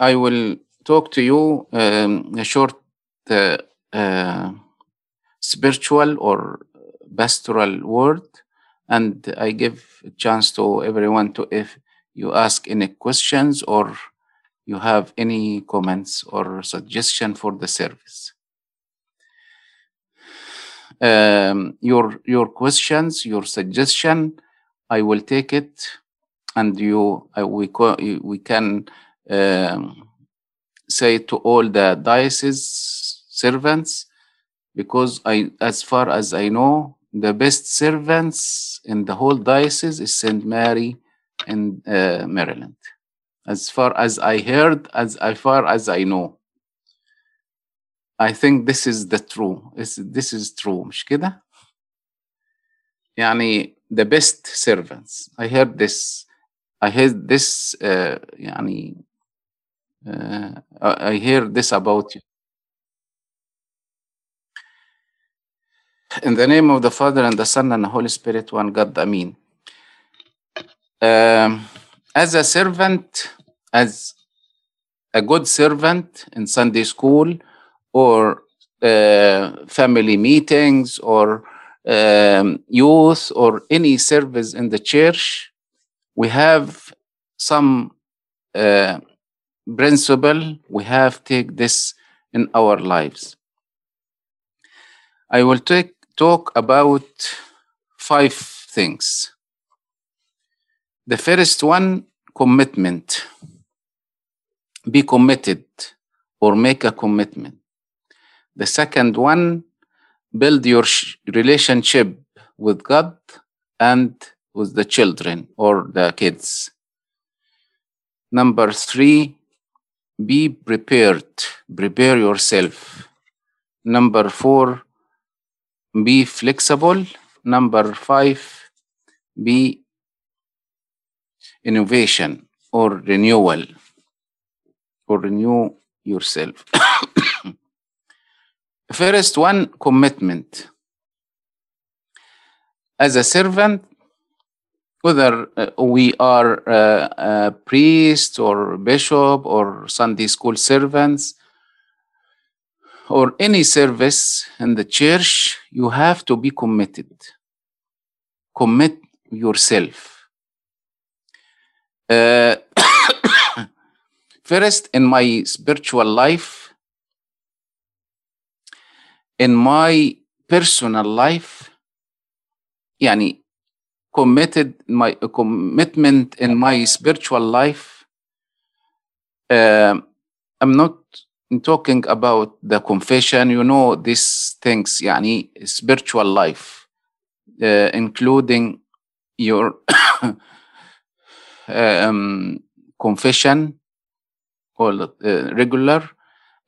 I will talk to you um, a short uh, uh, spiritual or pastoral word, and I give a chance to everyone to if you ask any questions or you have any comments or suggestion for the service. Um, your your questions, your suggestion, I will take it, and you we we can um, say to all the diocese servants because I, as far as I know, the best servants in the whole diocese is Saint Mary in uh, Maryland. As far as I heard, as, as far as I know. I think this is the true. This, this is true, مش كده؟ يعني the best servants. I heard this. I heard this. Uh, يعني uh, I hear this about you. In the name of the Father and the Son and the Holy Spirit, one God, Amen. Um, as a servant, as a good servant in Sunday school or uh, family meetings or um, youth or any service in the church, we have some uh, principle. We have take this in our lives. I will take talk about five things. The first one, commitment. Be committed or make a commitment. The second one, build your sh- relationship with God and with the children or the kids. Number three, be prepared. Prepare yourself. Number four, be flexible. Number five, be innovation or renewal or renew yourself. First one, commitment. As a servant, whether uh, we are uh, a priest or bishop or Sunday school servants or any service in the church, you have to be committed. Commit yourself. Uh, first, in my spiritual life, in my personal life, يعني committed my commitment in my spiritual life. Um, I'm not talking about the confession. You know these things, يعني spiritual life, uh, including your um, confession, all uh, regular,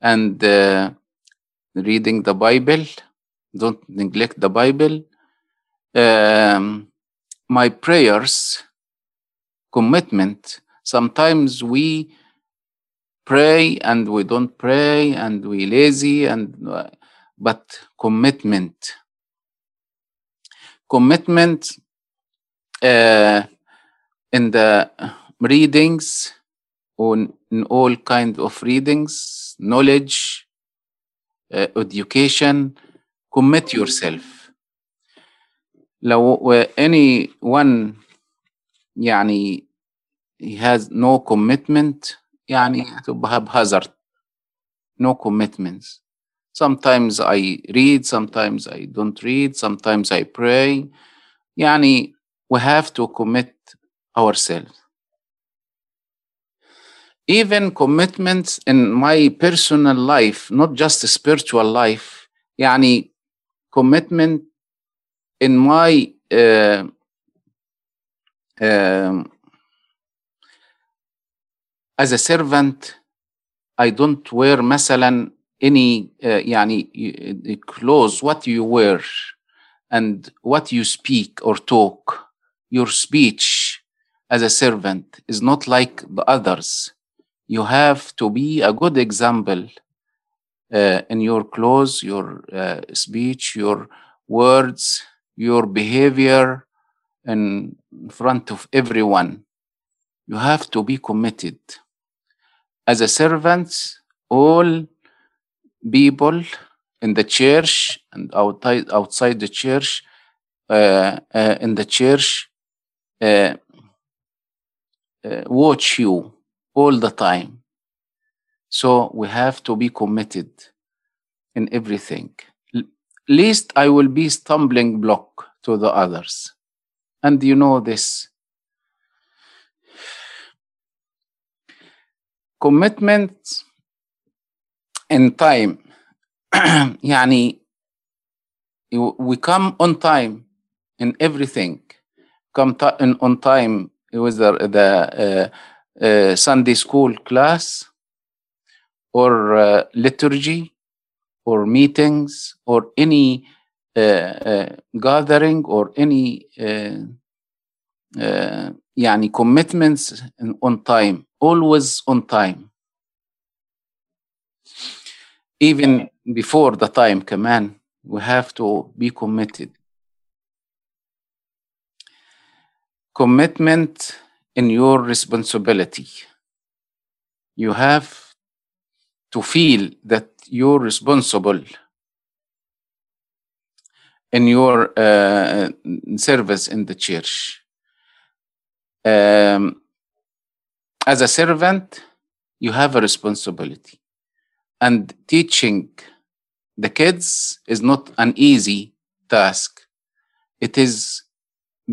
and uh, reading the Bible. Don't neglect the Bible. Um, my prayers, commitment. Sometimes we pray and we don't pray and we lazy and uh, but commitment. Commitment uh, in the readings on in all kind of readings, knowledge, uh, education, commit yourself. لو anyone يعني he has no commitment يعني هتبقى hazard no commitments sometimes I read sometimes I don't read sometimes I pray يعني we have to commit ourselves even commitments in my personal life not just spiritual life يعني commitment in my uh, um, as a servant I don't wear مثلا any uh, يعني y- clothes what you wear and what you speak or talk your speech as a servant is not like the others you have to be a good example uh, in your clothes your uh, speech your words your behavior in front of everyone. You have to be committed. as a servant, all people in the church and outside outside the church, uh, uh, in the church, uh, uh, watch you all the time. So we have to be committed in everything. L- least I will be stumbling block to the others, and you know this. Commitment in time يعني you- we come on time in everything come ti- in, on time with the, the uh, uh, sunday school class or uh, liturgy or meetings or any uh, uh, gathering or any uh, uh, يعني commitments in- on time always on time even before the time كمان we have to be committed commitment in your responsibility you have to feel that you're responsible in your uh, service in the church um, as a servant you have a responsibility and teaching the kids is not an easy task it is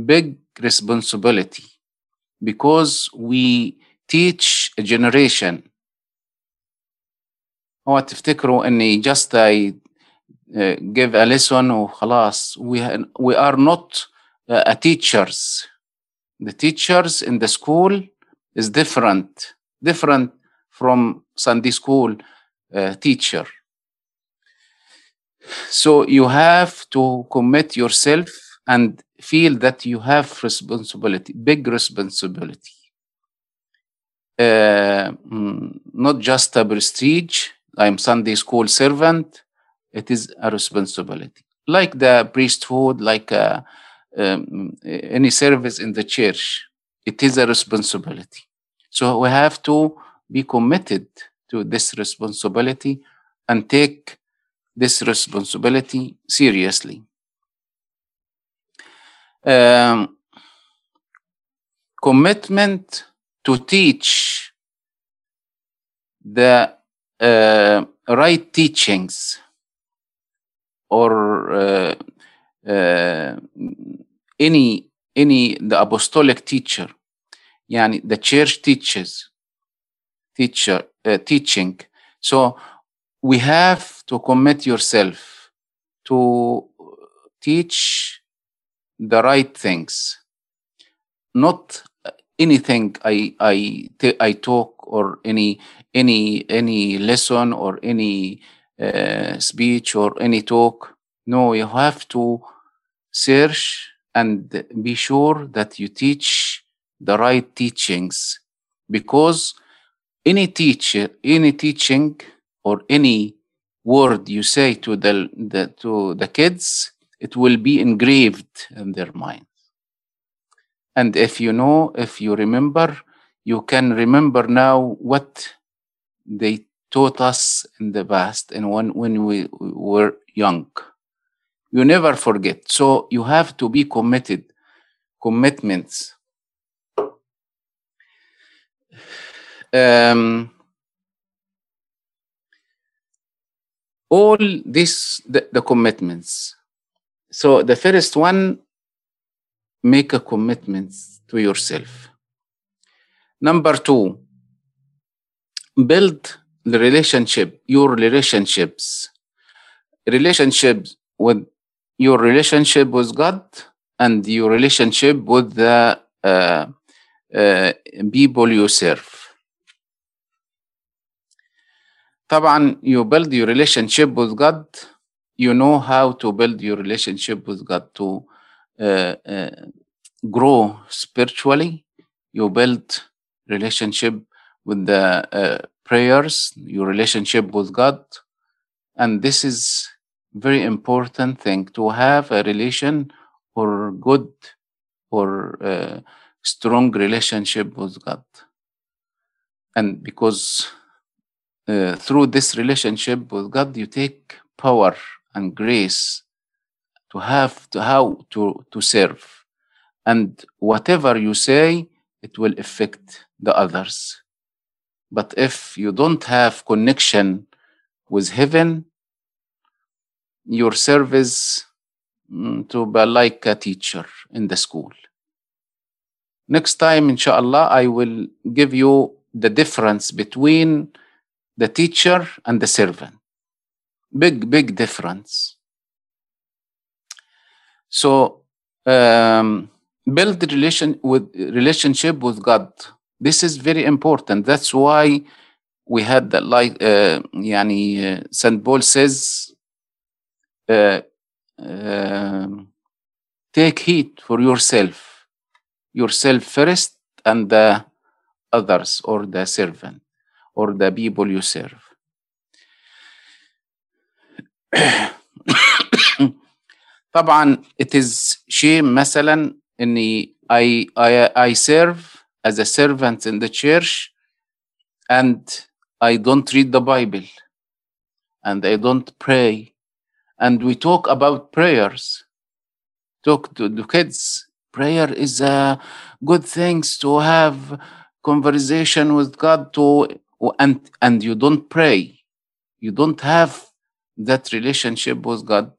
big responsibility because we teach a generation هو تفتكروا اني just I uh, give a lesson وخلاص we, we are not uh, a teachers the teachers in the school is different different from Sunday school uh, teacher so you have to commit yourself and feel that you have responsibility big responsibility uh, mm, not just a prestige i'm sunday school servant it is a responsibility. Like the priesthood like uh, um, any service in the church it is a responsibility. So we have to be committed to this responsibility and take this responsibility seriously. Um, commitment to teach the uh, right teachings or uh, uh, any any the apostolic teacher yani the church teaches teacher uh, teaching. So we have to commit yourself to teach the right things. Not anything i i i talk or any any any lesson or any uh, speech or any talk. No you have to search and be sure that you teach the right teachings. Because any teacher any teaching or any word you say to the, the to the kids it will be engraved in their minds. And if you know if you remember you can remember now what they taught us in the past and when when we were young. You never forget. So you have to be committed commitments. Um, all this the, the commitments. So the first one make a commitment to yourself. Number two build the relationship your relationships relationships with your relationship with god and your relationship with the uh, uh, people you serve طبعا you build your relationship with God you know how to build your relationship with God to uh, uh, grow spiritually you build relationship with the uh, prayers your relationship with God. And this is very important thing to have a relation or good or uh, strong relationship with God. And because uh, through this relationship with God, you take power and grace to have to how to to serve, and whatever you say, it will affect the others. But if you don't have connection with heaven, your service mm, to be like a teacher in the school. Next time, inshallah, I will give you the difference between the teacher and the servant. Big, big difference. So um, build relation with relationship with God. This is very important. That's why we had that like uh, يعني uh, St. Paul says uh, um, take heed for yourself yourself first and the others or the servant or the people you serve طبعا it is shame مثلا اني I, I, I serve as a servant in the church and I don't read the Bible and I don't pray. And we talk about prayers. Talk to the kids. Prayer is a good things to have conversation with god to and and you don't pray. You don't have that relationship with god.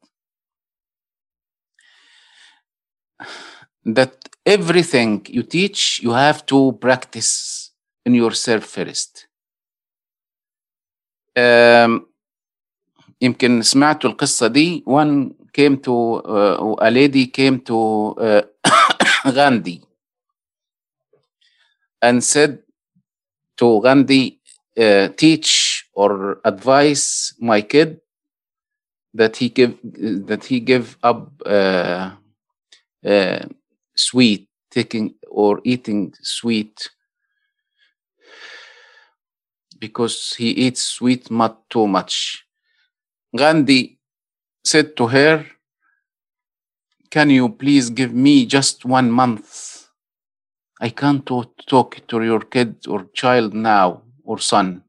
That everything you teach you have to practice in yourself first um, يمكن سمعتوا القصة دي one came to uh, a lady came to uh, Gandhi and said to Gandhi uh, teach or advise my kid that he give that he give up uh, uh, sweet taking or eating sweet because he eats sweet not too much Gandhi said to her, Can you please give me just one month? I can't talk to your kid or child now or son.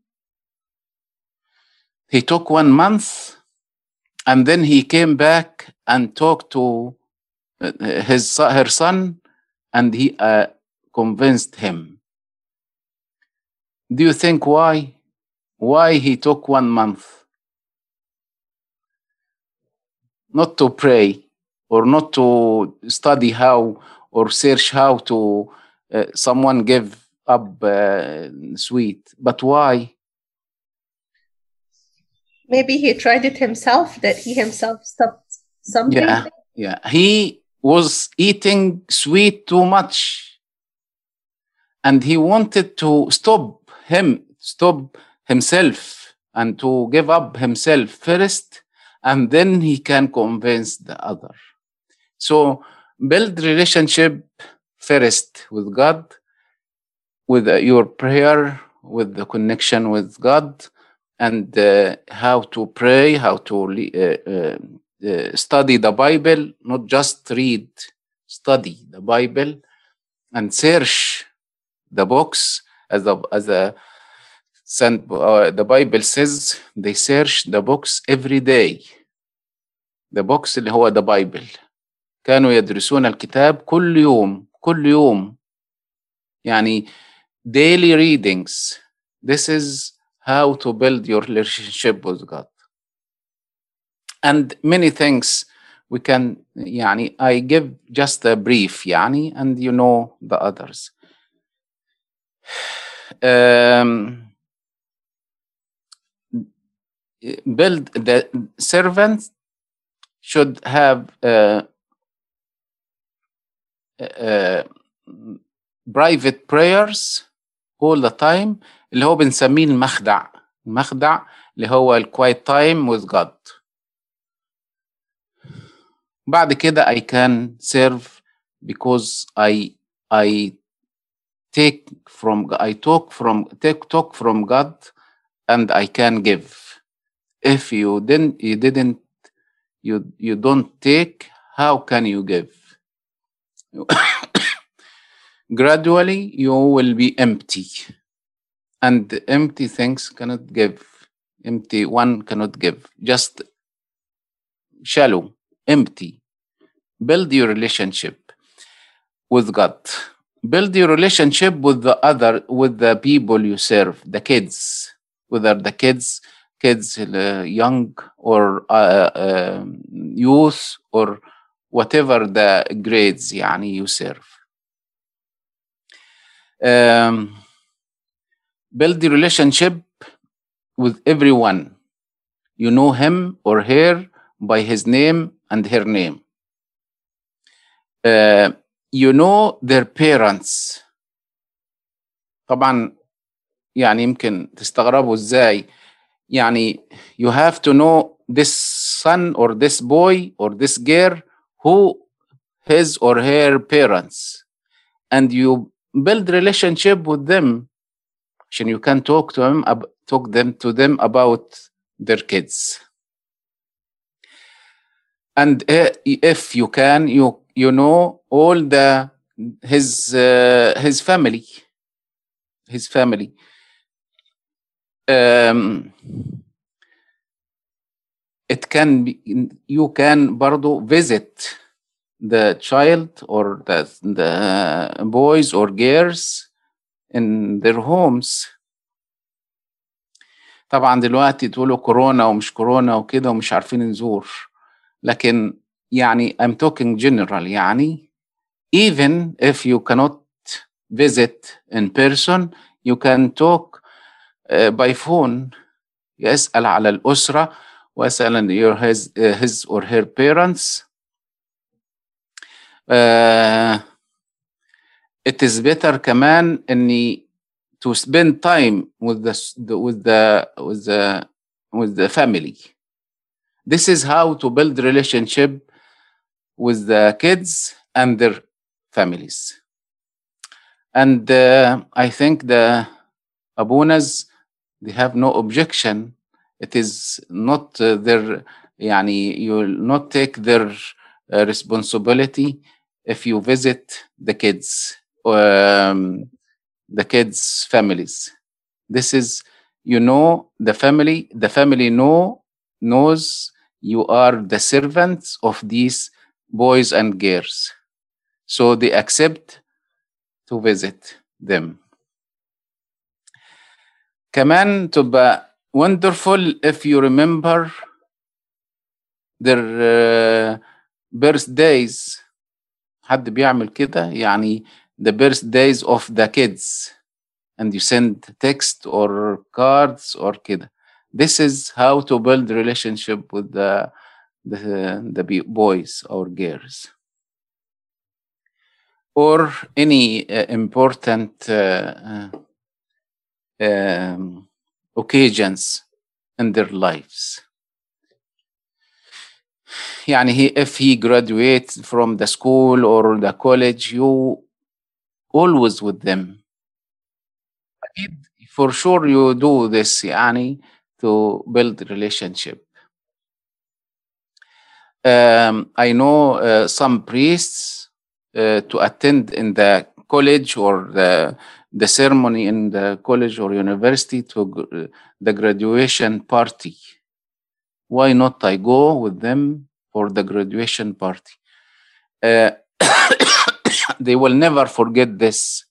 He took one month and then he came back and talked to his her son and he uh, convinced him. Do you think why? Why he took one month? not to pray or not to study how or search how to uh, someone give up uh, sweet but why Maybe he tried it himself, that he himself stopped something. yeah yeah he was eating sweet too much. And he wanted to stop him stop himself and to give up himself first and then he can convince the other. So build relationship first with god with your prayer with the connection with god and uh, how to pray how to uh, uh, study the bible not just read study the bible and search the books as a as a uh, the Bible says they search the books every day. The books اللي هو the Bible. كانوا يدرسون الكتاب كل يوم كل يوم. يعني daily readings. This is how to build your relationship with God. And many things we can يعني I give just a brief يعني and you know the others. Um, build the servants should have uh, uh, private prayers all the time اللي هو بنسميه المخدع المخدع اللي هو ال quiet time with God بعد كده I can serve because I I take from I talk from take talk from God and I can give if you didn't you didn't you you don't take how can you give gradually you will be empty and empty things cannot give. Empty one cannot give. Just shallow, empty. Build your relationship with God. Build your relationship with the other, with the people you serve, the kids, whether the kids, kids uh, young or uh, uh, youth or whatever the grades يعني you serve. Um, build the relationship with everyone. You know him or her by his name and her name. Uh, you know their parents. طبعا يعني يمكن تستغربوا ازاي يعني you have to know this son or this boy or this girl who his or her parents and you build relationship with them عشان you can talk to them ab- talk them to them about their kids And uh, if you can you you know all the his uh, his family his family um, it can be you can برضو visit the child or the the boys or girls in their homes طبعا دلوقتي تقولوا كورونا ومش كورونا وكده ومش عارفين نزور لكن يعني I'm talking general يعني even if you cannot visit in person you can talk uh, by phone يسأل على الأسرة ويسأل your his, uh, his or her parents uh, it is better كمان اني to spend time with the- with the with the with the family This is how to build relationship with the kids and their families. And uh, I think the Abunas, they have no objection. It is not uh, their, yani, you will not take their uh, responsibility if you visit the kids, um, the kids' families. This is, you know, the family, the family know, knows you are the servants of these boys and girls so they accept to visit them كمان تبقى wonderful if you remember their uh, birthdays حد بيعمل كده يعني the birthdays of the kids and you send text or cards or كده this is how to build relationship with the the, the be- boys or girls or any uh, important uh, uh, um, occasions in their lives يعني he, if he graduates from the school or the college you always with them أكيد for sure you do this يعني to build relationship um, I know uh, some priests uh, to attend in the college or the the ceremony in the college or university to the graduation party. Why not I go with them for the graduation party? Uh, they will never forget this.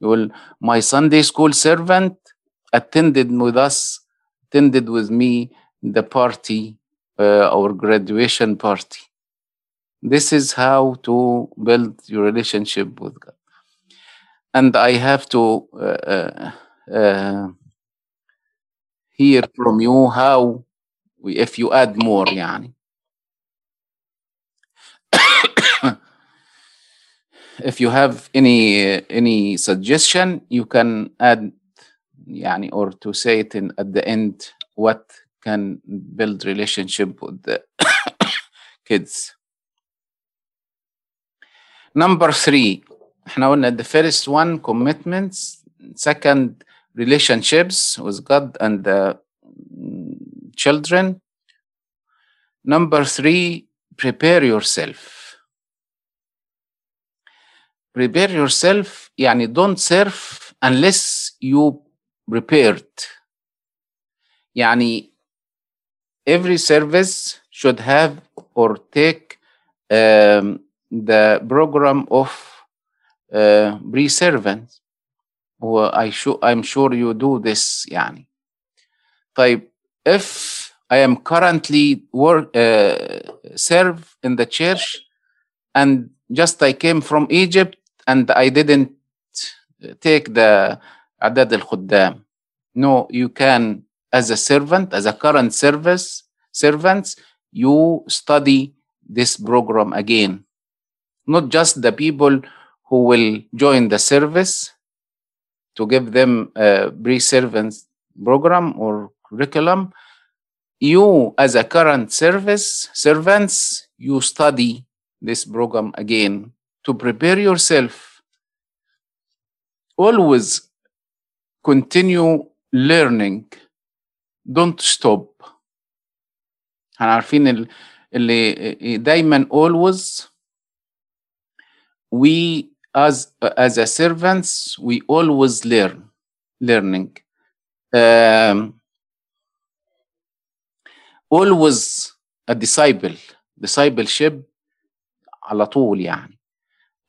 Will, my Sunday school servant attended with us, attended with me the party, uh, our graduation party. This is how to build your relationship with God. And I have to uh, uh, uh, hear from you how, we, if you add more, يعني. if you have any any suggestion, you can add, يعني, or to say it in at the end, what can build relationship with the kids. Number three, احنا قلنا the first one commitments, second relationships with God and the mm, children. Number three, prepare yourself. Prepare yourself يعني don't serve unless you prepared يعني every service should have or take um, the program of uh, pre-servant و I sure, I'm sure you do this يعني طيب if I am currently work uh, serve in the church and just I came from Egypt and I didn't take the عدد الخدام no you can as a servant as a current service servants you study this program again not just the people who will join the service to give them a pre-servants program or curriculum you as a current service servants you study this program again to prepare yourself always continue learning don't stop احنا عارفين ال- اللي دايما always we as as a servants we always learn learning um, always a disciple discipleship على طول يعني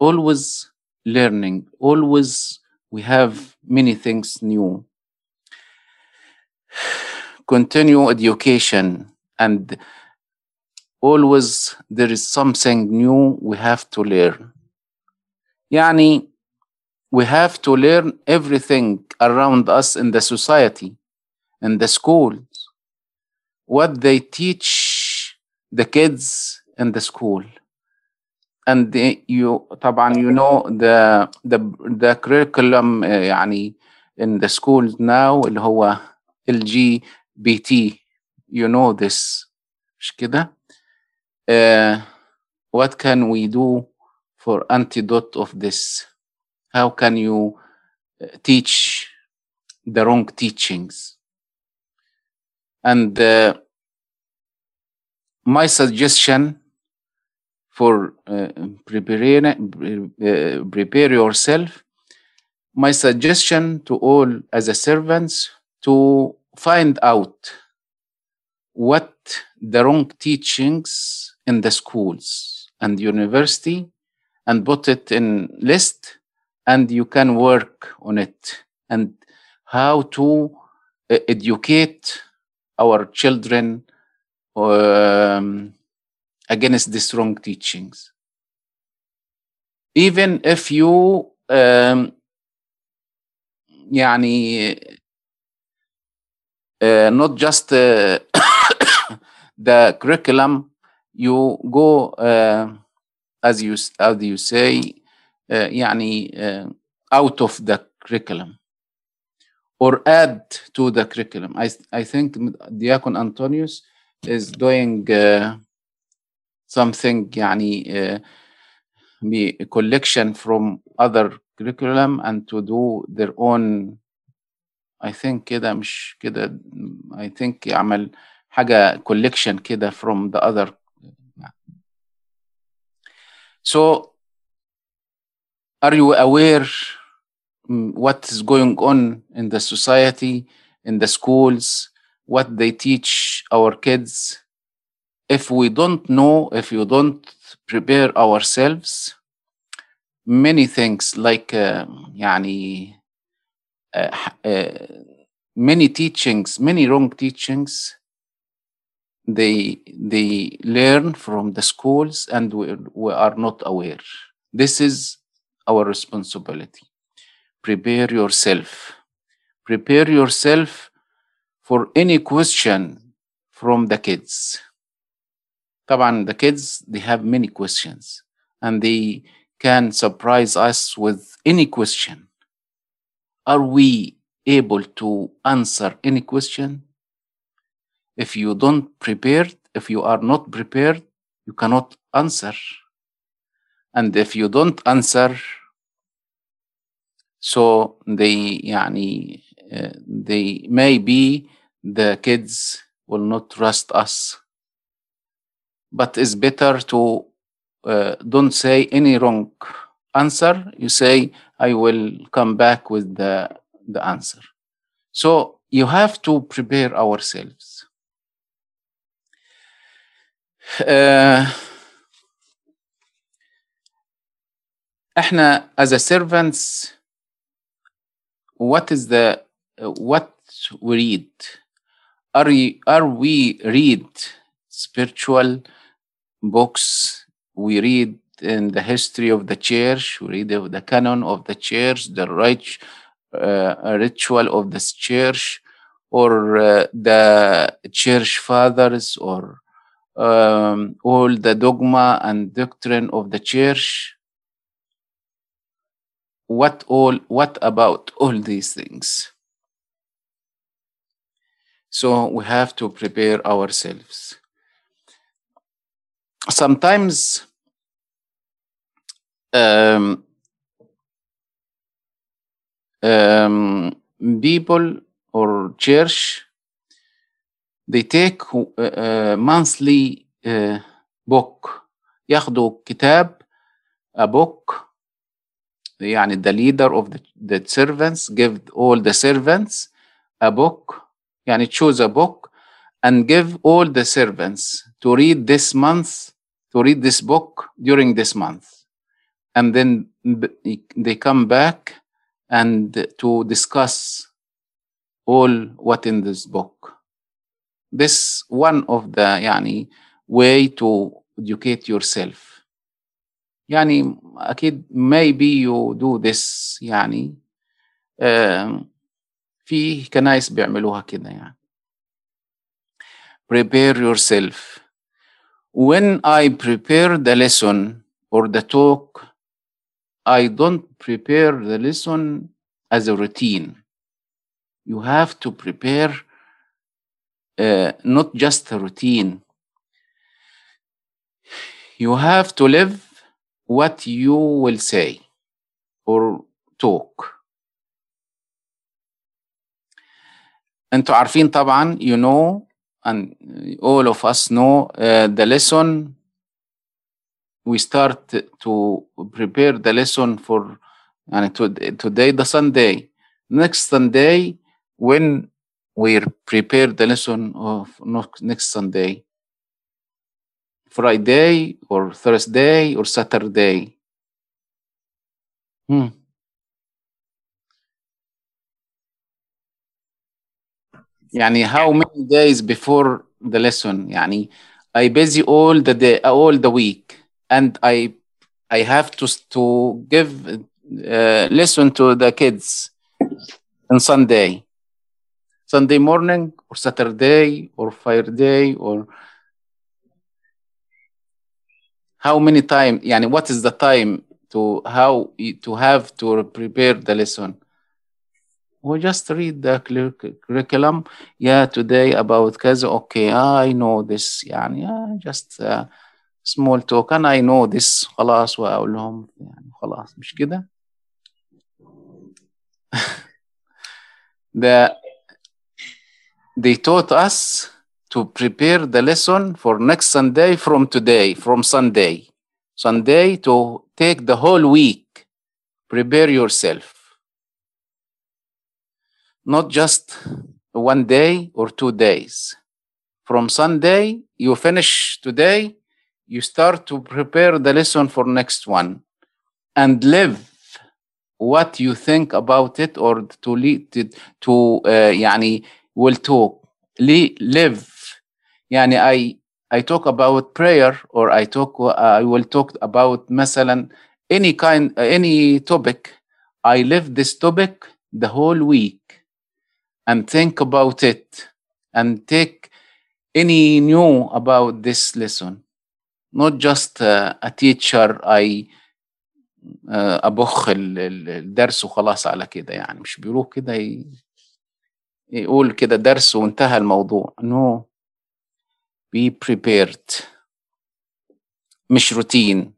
always learning always we have many things new. Continue education and always there is something new we have to learn. Yani, we have to learn everything around us in the society, in the schools, what they teach the kids in the school and they, you طبعا you know the the the curriculum uh, يعني in the schools now اللي هو LGBT you know this مش كده uh, what can we do for antidote of this how can you uh, teach the wrong teachings and uh, my suggestion for uh, preparing uh, prepare yourself. My suggestion to all as a servants to find out what the wrong teachings in the schools and university and put it in list and you can work on it. And how to uh, educate our children um, against these wrong teachings even if you um, يعني uh, not just uh, the curriculum you go uh, as you as you say uh, يعني uh, out of the curriculum or add to the curriculum I I think Diakon Antonius is doing uh, something يعني uh, be a collection from other curriculum and to do their own I think كده مش كده I think يعمل حاجة collection كده from the other so are you aware mm, what is going on in the society in the schools what they teach our kids if we don't know if you don't prepare ourselves many things like uh, يعني uh, uh, many teachings many wrong teachings they they learn from the schools and we, we are not aware this is our responsibility prepare yourself prepare yourself for any question from the kids طبعا the kids they have many questions and they can surprise us with any question are we able to answer any question if you don't prepare if you are not prepared you cannot answer and if you don't answer so they يعني uh, they maybe the kids will not trust us but it's better to uh, don't say any wrong answer you say i will come back with the the answer So you have to prepare ourselves. Uh, احنا as a servants what is the what we read are we, are we read spiritual books. We read in the history of the church. We read of the canon of the church the right uh, ritual of the church or uh, the church fathers or um, all the dogma and doctrine of the church. What all what about all these things? So we have to prepare ourselves sometimes um, um, people or church they take uh, monthly uh, book ياخدوا كتاب a book يعني the leader of the, the servants give all the servants a book يعني choose a book and give all the servants to read this month to read this book during this month and then they come back and to discuss all what in this book this one of the يعني way to educate yourself يعني أكيد maybe you do this يعني uh, في كنايس بيعملوها كده يعني prepare yourself when I prepare the lesson or the talk I don't prepare the lesson as a routine you have to prepare uh, not just a routine you have to live what you will say or talk انتوا عارفين طبعا you know and all of us know uh, the lesson we start to prepare the lesson for and to, today the sunday. Next sunday when we prepare the lesson of next sunday. Friday or thursday or saturday. Hmm. يعني how many days before the lesson يعني I busy all the day all the week and I I have to to give uh, lesson to the kids on Sunday Sunday morning or Saturday or Friday or how many time يعني what is the time to how to have to prepare the lesson we just read the curriculum yeah today about كذا okay I know this يعني yeah, just uh, small talk and I know this خلاص واقول لهم يعني خلاص مش كده the they taught us to prepare the lesson for next Sunday from today, from Sunday. Sunday to take the whole week. Prepare yourself. Not just one day or two days. From Sunday, you finish today, you start to prepare the lesson for next one and live what you think about it or to lead to, to uh, يعني will talk live يعني I I talk about prayer or I talk uh, I will talk about مثلا any kind any topic I live this topic the whole week And think about it and take any new about this lesson not just uh, a teacher I uh, أبخ الدرس وخلاص على كده يعني مش بيروح كده يقول كده درس وانتهى الموضوع no be prepared مش روتين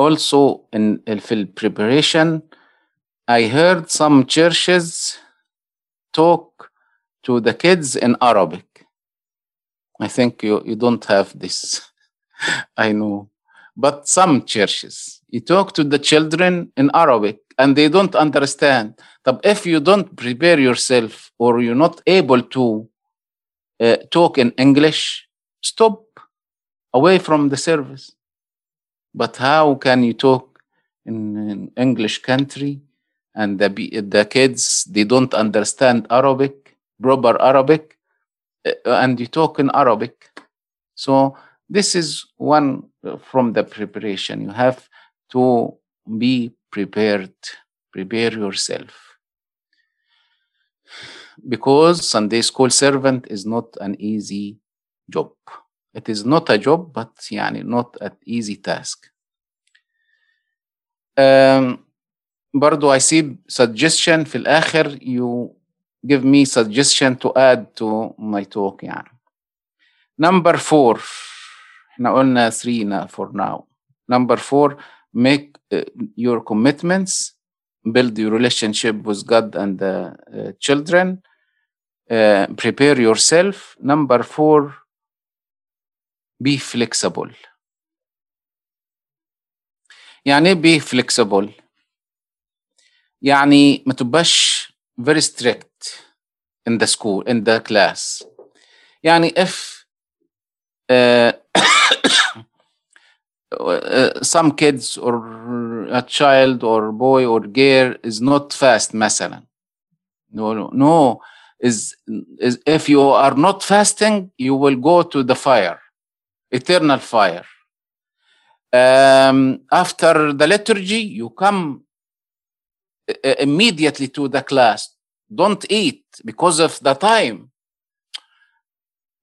also in في preparation I heard some churches talk to the kids in Arabic I think you, you don't have this I know but some churches you talk to the children in Arabic and they don't understand. طب if you don't prepare yourself or you're not able to uh, talk in English, stop away from the service. But how can you talk in an English country and the, be- the kids, they don't understand Arabic, proper Arabic, uh, and you talk in Arabic. So this is one uh, from the preparation. You have to be prepared, prepare yourself. Because Sunday school servant is not an easy job. It is not a job, but يعني not an easy task. Um, برضو I see suggestion في الآخر you give me suggestion to add to my talk يعني. Number four إحنا قلنا three na- for now. Number four make uh, your commitments build your relationship with God and the uh, children uh, prepare yourself. Number four be flexible. يعني إيه be flexible؟ يعني ما تبقاش very strict in the school in the class يعني if uh, uh, some kids or a child or boy or girl is not fast مثلا no no no is, is if you are not fasting you will go to the fire eternal fire um, after the liturgy you come uh, immediately to the class don't eat because of the time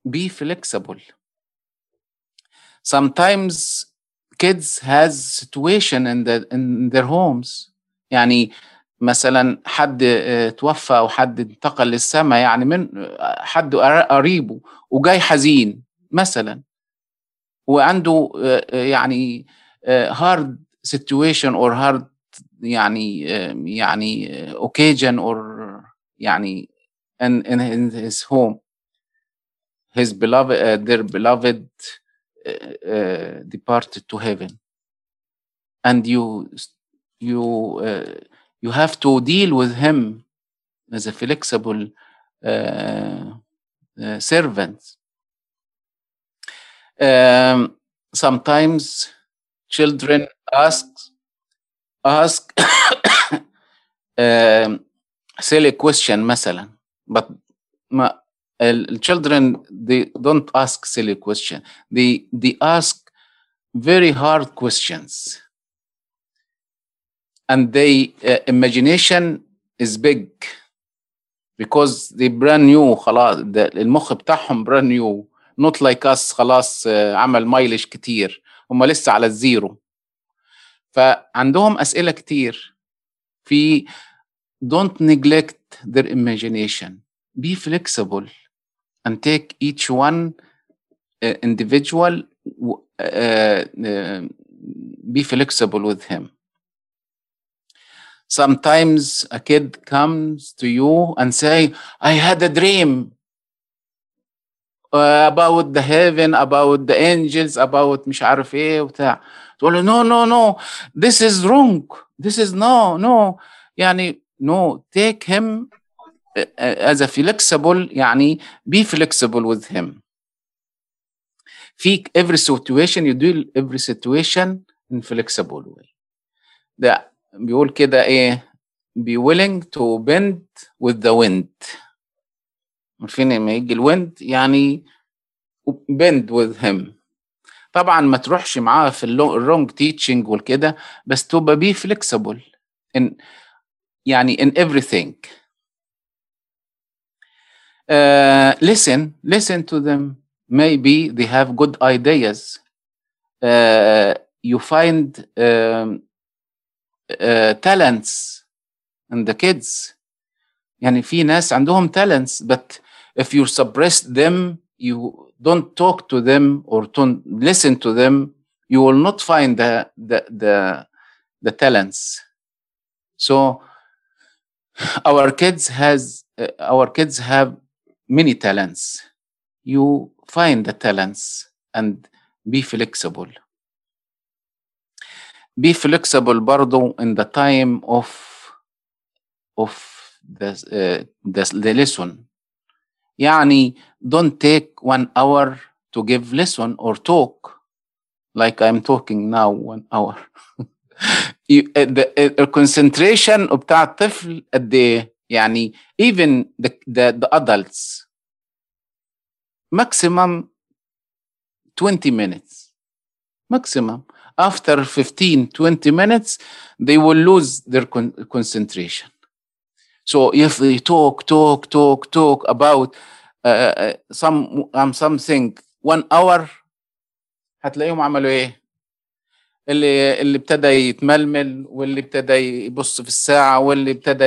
be flexible sometimes kids has situation in the in their homes يعني مثلا حد آه، توفى أو حد انتقل للسماء يعني من آه، حد قر- قريبه وجاي حزين مثلا وعنده آه، آه، يعني آه، hard situation or hard يعني آه، يعني آه، occasion or يعني in, in, in his home his beloved uh, their beloved uh, uh, departed to heaven and you you uh, you have to deal with him as a flexible uh, uh, servant um, sometimes children ask ask um, silly question مثلا but ما children they don't ask silly question they they ask very hard questions and they uh, imagination is big because they brand new خلاص المخ بتاعهم brand new not like us خلاص آه، عمل مايلج كتير هم لسه على الزيرو فعندهم أسئلة كتير في don't neglect their imagination be flexible and take each one uh, individual uh, uh, be flexible with him sometimes a kid comes to you and say i had a dream uh, about the heaven about the angels about مش عارف إيه وبتاع تقول له no no no this is wrong this is no no يعني no take him uh, uh, as a flexible يعني be flexible with him في every situation you deal every situation in flexible way ده بيقول كده إيه be willing to bend with the wind عارفين لما يجي الويند يعني bend with him طبعا ما تروحش معاه في الرونج تيتشنج والكده بس تبقى be flexible in يعني in everything uh, listen listen to them maybe they have good ideas uh, you find um, uh, talents in the kids يعني في ناس عندهم talents but if you suppress them you don't talk to them or don't listen to them you will not find the the the, the talents so our kids has uh, our kids have many talents you find the talents and be flexible be flexible برضو in the time of of the uh, the, the lesson يعني don't take one hour to give lesson or talk like I'm talking now one hour you, uh, the, uh, concentration بتاع الطفل قد ايه يعني even the, the, the adults maximum 20 minutes maximum after 15 20 minutes they will lose their con concentration So if they talk talk talk talk about uh, some um, something one hour هتلاقيهم عملوا إيه؟ اللي اللي ابتدى يتململ واللي ابتدى يبص في الساعة واللي ابتدى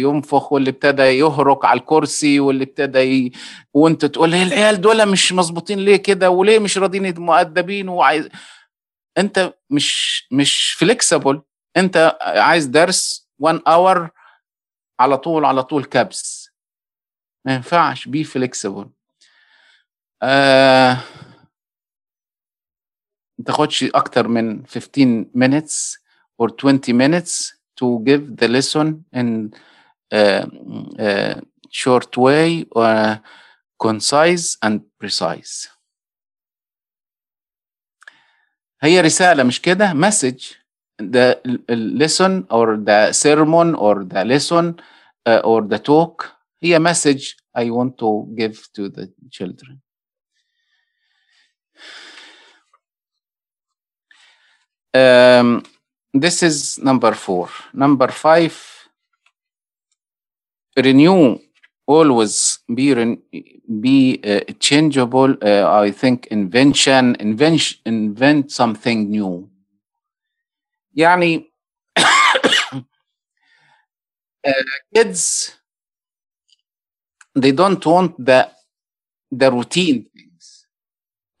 ينفخ واللي ابتدى يهرق على الكرسي واللي ابتدى ي... وانت تقول إيه العيال دول مش مظبوطين ليه كده؟ وليه مش راضيين مؤدبين وعايز انت مش مش فليكسبل انت عايز درس 1 اور على طول على طول كبس ما ينفعش بي فليكسبل آه ما تاخدش أكتر من 15 minutes or 20 minutes to give the lesson in uh, uh, short way or concise and precise هي رسالة مش كده message the lesson or the sermon or the lesson uh, or the talk هي message I want to give to the children Um, this is number four. Number five, renew always be re- be uh, changeable. Uh, I think invention, invent invent something new. يعني uh, kids they don't want the the routine things.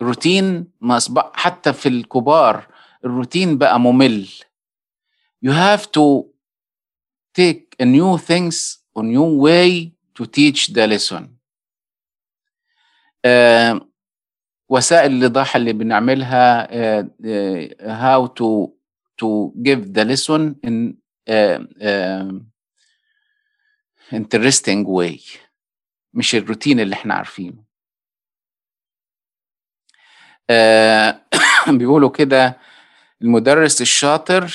routine ما أصبح حتى في الكبار الروتين بقى ممل you have to take a new things a new way to teach the lesson uh, وسائل الإيضاح اللي بنعملها uh, uh, how to to give the lesson in uh, uh, interesting way مش الروتين اللي إحنا عارفينه uh, بيقولوا كده المدرس الشاطر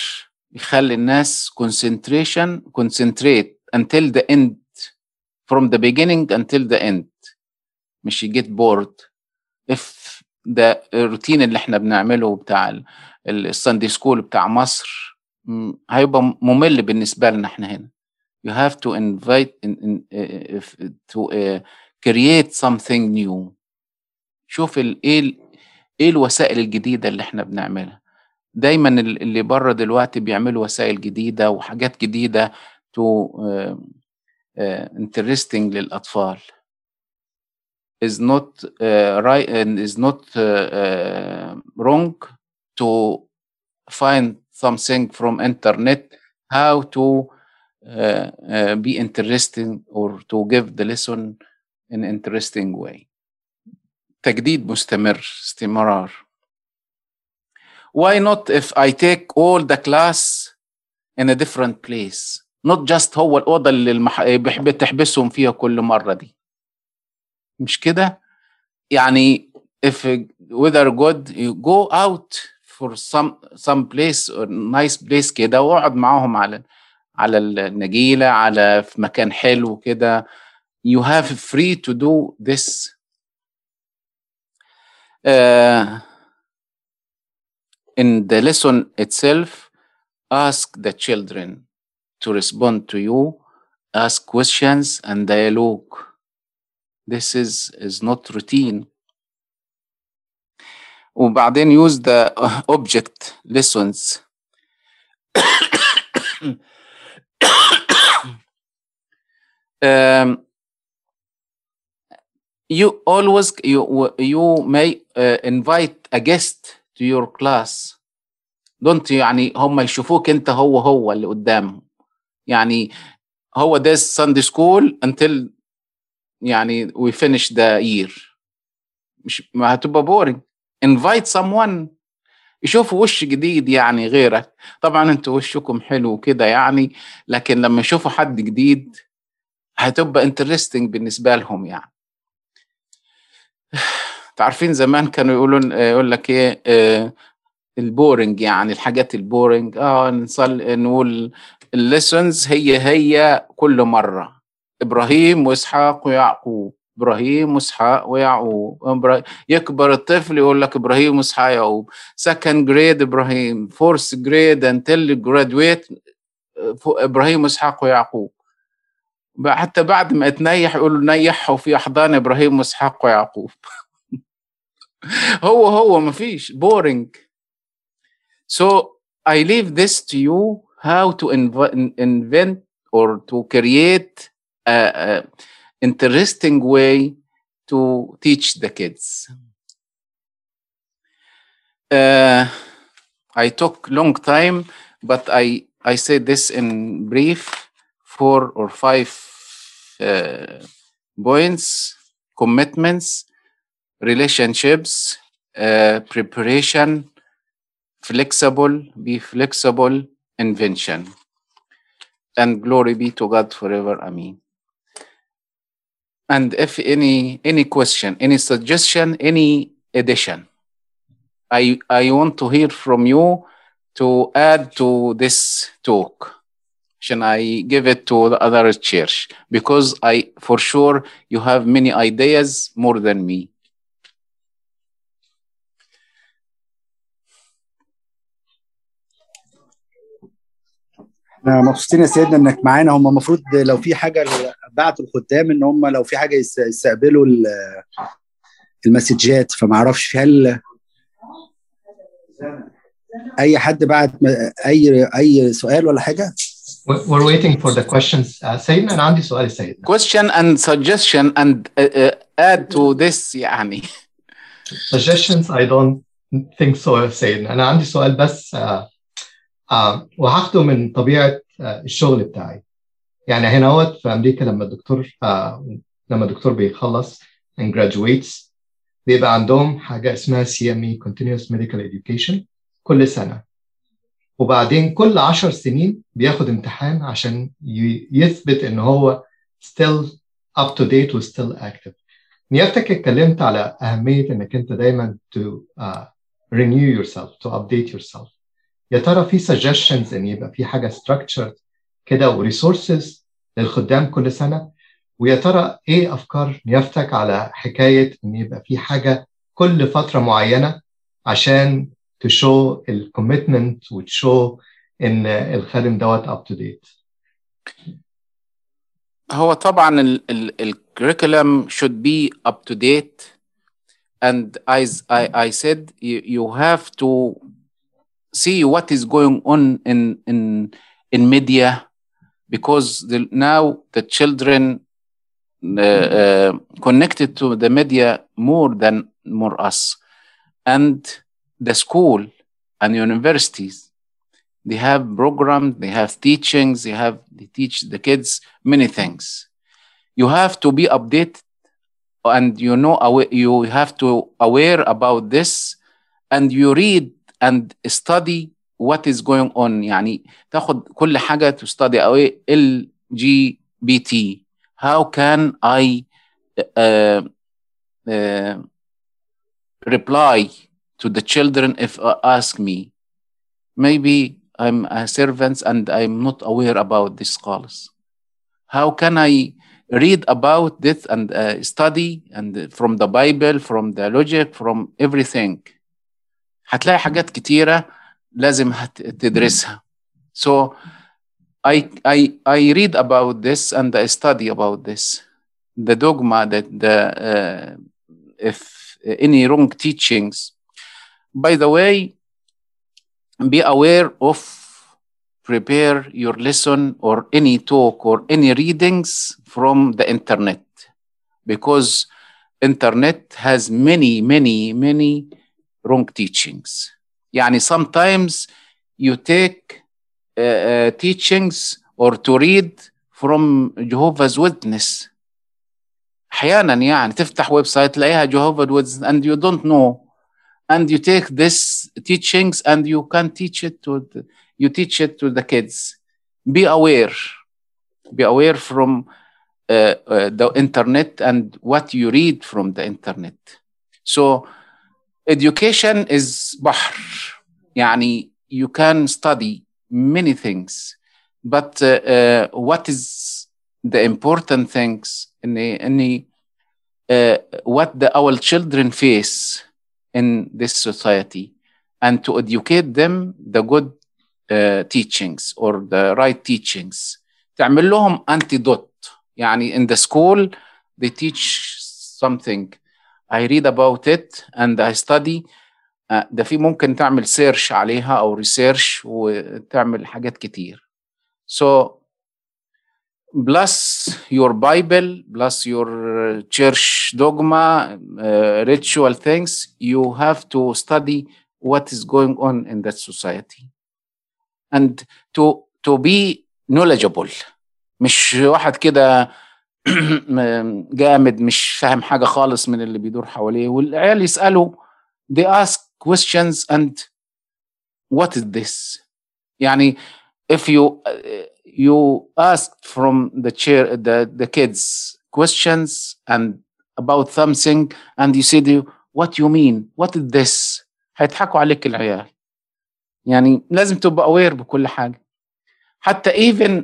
يخلي الناس concentration concentrate until the end from the beginning until the end مش يجيت bored if ده الروتين اللي إحنا بنعمله بتاع الساندي سكول بتاع مصر هيبقى ممل بالنسبة لنا إحنا هنا. You have to invite in, in, uh, to uh, create something new. شوف إيه إيه الوسائل الجديدة اللي إحنا بنعملها. دايما اللي بره دلوقتي بيعملوا وسائل جديدة وحاجات جديدة تو uh, uh, interesting للأطفال. is not uh, right and is not uh, uh, wrong to find something from internet how to uh, uh, be interesting or to give the lesson in interesting way تجديد مستمر استمرار why not if I take all the class in a different place not just هو الأوضة اللي المح... بتحبسهم فيها كل مرة دي مش كده يعني if weather good you go out for some some place or nice place كده واقعد معاهم على على النجيلة على في مكان حلو كده you have free to do this uh, in the lesson itself ask the children to respond to you ask questions and dialogue this is is not routine وبعدين use the object lessons um, you always you you may uh, invite a guest to your class don't يعني هم يشوفوك انت هو هو اللي قدامهم يعني هو ده Sunday school until يعني we finish the year. مش ما هتبقى boring. Invite someone. يشوفوا وش جديد يعني غيرك. طبعا أنتوا وشكم حلو كده يعني لكن لما يشوفوا حد جديد هتبقى انترستنج بالنسبة لهم يعني. تعرفين زمان كانوا يقولون يقول لك إيه آه البورنج يعني الحاجات البورنج آه نصل نقول الليسونز هي هي كل مرة. إبراهيم وإسحاق ويعقوب. إبراهيم وإسحاق ويعقوب. يكبر الطفل يقول لك إبراهيم وإسحاق يعقوب سكند جريد إبراهيم. فورث جريد انتل جرادويت إبراهيم وإسحاق ويعقوب. حتى بعد ما تنيح يقولوا نيحوا في أحضان إبراهيم وإسحاق ويعقوب. هو هو ما فيش. بورنج so I leave this to you how to invent or to create a, interesting way to teach the kids. Uh, I took long time, but I I say this in brief, four or five uh, points: commitments, relationships, uh, preparation, flexible, be flexible, invention. And glory be to God forever. Amen And if any any question, any suggestion, any addition, I I want to hear from you to add to this talk. Should I give it to the other church? Because I for sure you have many ideas more than me. احنا مبسوطين يا سيدنا انك معانا هم المفروض لو في حاجه بعتوا الخدام إن هم لو في حاجة يستقبلوا المسجات فما أعرفش هل أي حد بعت أي أي سؤال ولا حاجة We're waiting for the questions. Uh, سيدنا أنا عندي سؤال سيدنا. Question and suggestion and uh, uh, add to this يعني. Suggestions I don't think so سيدنا. أنا عندي سؤال بس uh, uh, وهاخده من طبيعة uh, الشغل بتاعي. يعني هنا هوت في أمريكا لما الدكتور uh, لما الدكتور بيخلص and graduates بيبقى عندهم حاجة اسمها CME Continuous Medical Education كل سنة. وبعدين كل عشر سنين بياخد امتحان عشان يثبت إن هو still up to date و still active نيابتك اتكلمت على أهمية إنك أنت دايما to uh, renew yourself to update yourself يا ترى في suggestions إن يبقى في حاجة structured كده وريسورسز للخدام كل سنة. ويا ترى إيه أفكار نيافتك على حكاية إن يبقى في حاجة كل فترة معينة عشان تشو الكوميتمنت وتشو إن الخادم دوت اب تو ديت هو طبعا الكريكولم should be up to date. And as I, I said you, you have to see what is going on in in in media because the, now the children uh, uh, connected to the media more than more us. And the school and universities they have programs they have teachings they have they teach the kids many things. You have to be updated and you know you have to aware about this and you read and study what is going on يعني تاخد كل حاجة to study away LGBT how can I uh, uh, reply to the children if uh, ask me maybe i'm a servant and i'm not aware about this calls how can i read about this and uh, study and from the bible from the logic from everything هتلاقي حاجات كتيرة لازم تدرسها so I, I, I read about this and I study about this the dogma that the uh, if any wrong teachings by the way, be aware of prepare your lesson or any talk or any readings from the internet because internet has many many many wrong teachings يعني sometimes you take uh, uh, teachings or to read from Jehovah's Witness احيانا يعني تفتح ويب سايت تلاقيها Jehovah's Witness and you don't know and you take this teachings and you can teach it to the, you teach it to the kids be aware be aware from uh, uh, the internet and what you read from the internet so education is بحر يعني you can study many things but uh, uh, what is the important things in any uh, what the, our children face in this society and to educate them the good uh, teachings or the right teachings تعمل لهم antidote يعني in the school they teach something I read about it and I study uh, ده في ممكن تعمل سيرش عليها او ريسيرش وتعمل حاجات كتير so plus your Bible, plus your church dogma, uh, ritual things, you have to study what is going on in that society. And to to be knowledgeable مش واحد كده جامد مش فاهم حاجة خالص من اللي بيدور حواليه والعيال يسألوا they ask questions and what is this يعني if you you asked from the chair the, the kids questions and about something and you said what you mean what is this هيضحكوا عليك العيال يعني لازم تبقى aware بكل حاجة حتى even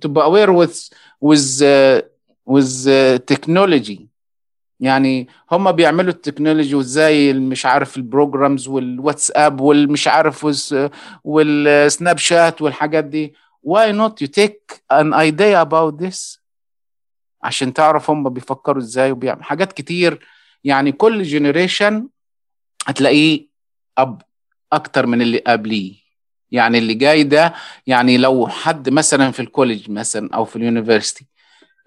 تبقى aware with with uh, with uh, technology. يعني هم بيعملوا التكنولوجي وازاي مش عارف البروجرامز والواتساب والمش عارف والسناب شات والحاجات دي. Why not you take an idea about this? عشان تعرف هم بيفكروا إزاي وبيعمل حاجات كتير. يعني كل جنريشن هتلاقيه أب أكتر من اللي قبليه. يعني اللي جاي ده يعني لو حد مثلا في الكوليج مثلا أو في اليونيفرسيتي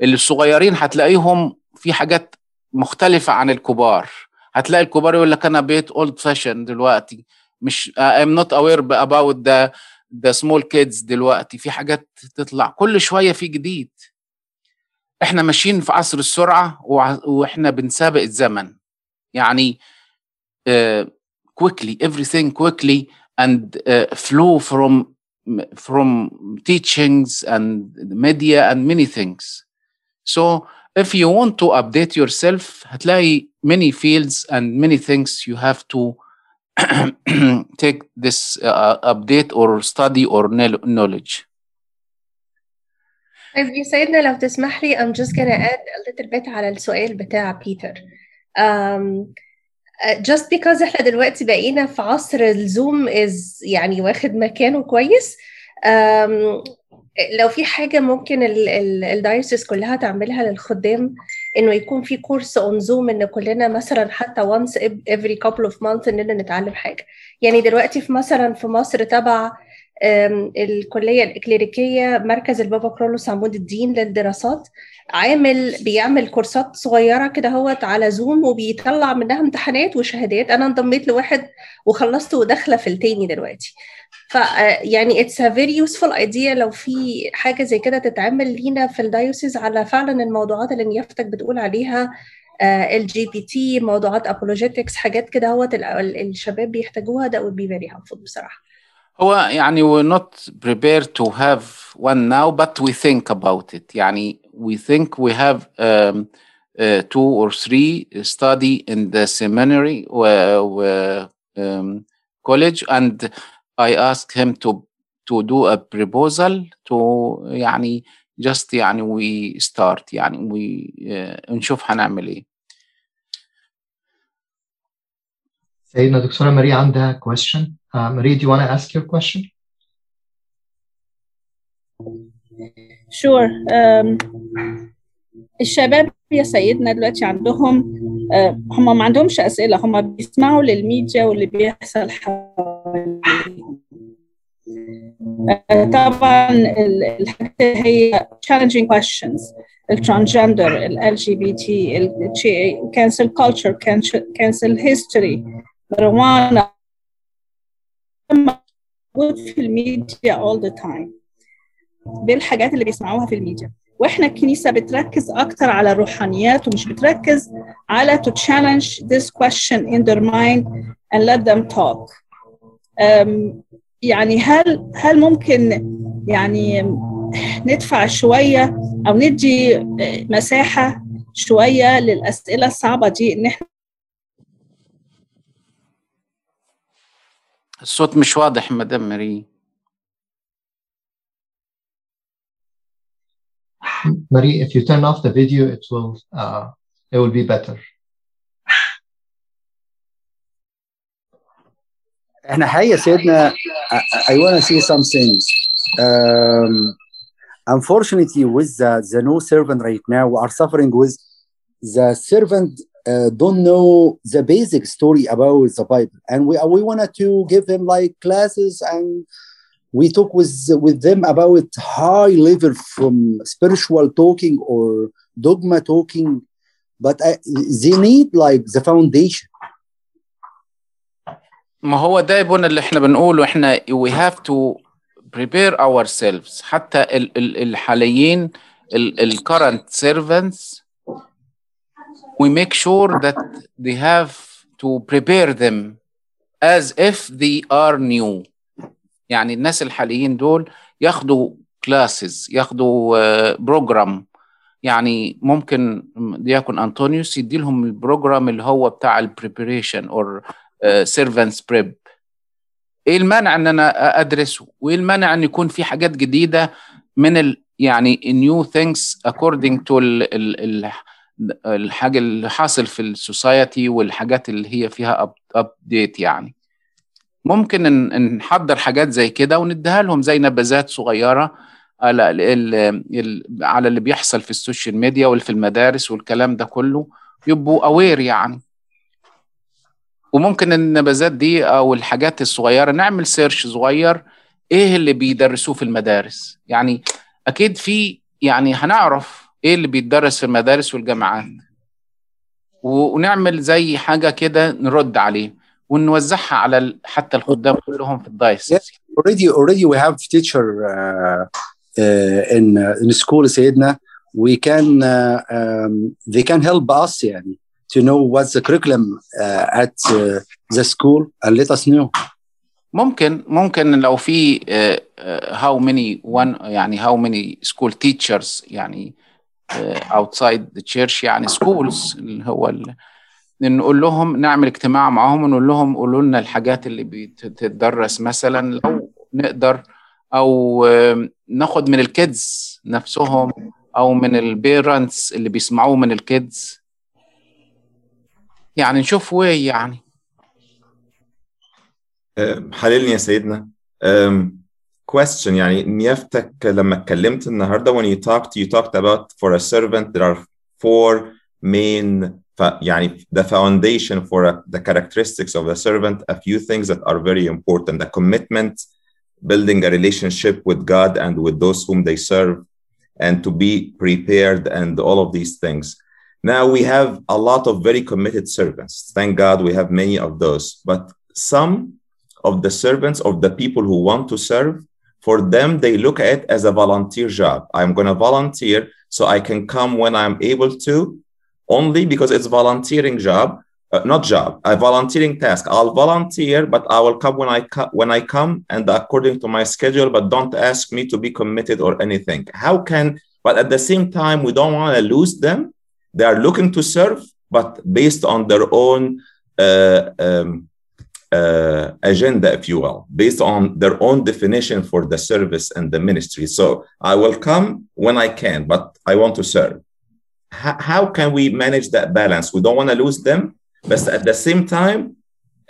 اللي الصغيرين هتلاقيهم في حاجات مختلفة عن الكبار. هتلاقي الكبار يقول لك أنا بقيت اولد فاشن دلوقتي. مش I'm not aware about the the small kids دلوقتي. في حاجات تطلع. كل شوية في جديد. إحنا ماشيين في عصر السرعة وإحنا بنسابق الزمن. يعني uh, quickly everything quickly and uh, flow from from teachings and media and many things. so if you want to update yourself هتلاقي many fields and many things you have to take this uh, update or study or knowledge طيب يا سيدنا لو تسمح لي I'm just gonna add a little bit على السؤال بتاع بيتر um, just because احنا دلوقتي بقينا في عصر الزوم is يعني واخد مكانه كويس um, لو في حاجة ممكن الدايوسيس كلها تعملها للخدام إنه يكون في كورس اون زوم إن كلنا مثلا حتى once every couple of months إننا نتعلم حاجة. يعني دلوقتي في مثلا في مصر تبع الكلية الإكليريكية مركز البابا كرولوس عمود الدين للدراسات عامل بيعمل كورسات صغيرة كده هوت على زوم وبيطلع منها امتحانات وشهادات. أنا انضميت لواحد وخلصت وداخلة في التاني دلوقتي. ف يعني اتس ا فيري يوسفول ايديا لو في حاجة زي كده تتعمل لينا في الدايوسيز على فعلا الموضوعات اللي نيافتك بتقول عليها ال جي بي تي موضوعات ابولوجيتكس حاجات كده هوت الشباب بيحتاجوها. ده would be very helpful بصراحة. هو يعني we're not prepared to have one now but we think about it. يعني we think we have um, uh, two or three study in the seminary uh, um, college and I asked him to to do a proposal to يعني just يعني we start يعني we uh, نشوف هنعمل إيه سيدنا دكتورة ماري عندها question. Uh, Marie, do you want to ask your question? Sure. Um, الشباب يا سيدنا دلوقتي عندهم uh, هم ما عندهمش أسئلة هم بيسمعوا للميديا واللي بيحصل حواليهم. uh, طبعا الحاجات هي challenging questions الترانسجندر ال LGBT cancel culture cancel history marijuana. موجود في الميديا all the time. بالحاجات اللي بيسمعوها في الميديا. وإحنا الكنيسة بتركز أكتر على الروحانيات ومش بتركز على to challenge this question in their mind and let them talk. يعني هل هل ممكن يعني ندفع شوية أو ندي مساحة شوية للأسئلة الصعبة دي إن إحنا الصوت مش واضح مدام ماري. Marie, if you turn off the video, it will uh, it will be better. احنا حقيقة سيدنا I, I want to say something um, unfortunately with the, the no servant right now we are suffering with the servant uh, don't know the basic story about the Bible and we, we wanted to give them like classes and we talk with with them about high level from spiritual talking or dogma talking but I, they need like the foundation ما هو ده يبون اللي احنا بنقوله احنا we have to prepare ourselves حتى ال ال الحاليين ال ال current servants we make sure that they have to prepare them as if they are new يعني الناس الحاليين دول ياخدوا classes ياخدوا بروجرام يعني ممكن دياكون انطونيوس يدي لهم البروجرام اللي هو بتاع البريبريشن اور سيرفنتس بريب إيه المانع إن أنا أدرسه؟ وإيه المانع إن يكون في حاجات جديدة من ال يعني to ال ال ال الحاجة اللي حاصل في السوسايتي والحاجات اللي هي فيها ابديت يعني. ممكن نحضر حاجات زي كده ونديها لهم زي نبذات صغيرة على على اللي بيحصل في السوشيال ميديا واللي في المدارس والكلام ده كله يبقوا اوير يعني. وممكن النبذات دي أو الحاجات الصغيرة نعمل سيرش صغير إيه اللي بيدرسوه في المدارس؟ يعني أكيد في يعني هنعرف إيه اللي بيتدرس في المدارس والجامعات. ونعمل زي حاجة كده نرد عليه. ونوزعها على حتى الخدام كلهم في الدايس already already we have teacher uh, uh, in uh, in school سيدنا we can uh, um, they can help us يعني to know what's the curriculum uh, at uh, the school and let us know ممكن ممكن لو في uh, uh, how many one يعني how many school teachers يعني uh, outside the church يعني schools اللي هو ال... نقول لهم نعمل اجتماع معاهم ونقول لهم قولوا لنا الحاجات اللي بتدرس مثلا لو نقدر أو ناخد من الكيدز نفسهم أو من البيرنتس اللي بيسمعوه من الكيدز يعني نشوف وين يعني. حللني يا سيدنا. question يعني نيافتك لما اتكلمت النهارده when you talked you talked about for a servant there are four main يعني the foundation for a, the characteristics of the servant a few things that are very important the commitment building a relationship with God and with those whom they serve and to be prepared and all of these things now we have a lot of very committed servants thank God we have many of those but some of the servants of the people who want to serve for them they look at it as a volunteer job i'm going to volunteer so i can come when i'm able to only because it's volunteering job uh, not job a volunteering task. I'll volunteer but i will come when i when i come and according to my schedule but don't ask me to be committed or anything. How can but at the same time we don't want to lose them. They are looking to serve but based on their own uh, um, uh, agenda if you will based on their own definition for the service and the ministry. So i will come when i can but i want to serve how can we manage that balance? We don't want to lose them, but at the same time,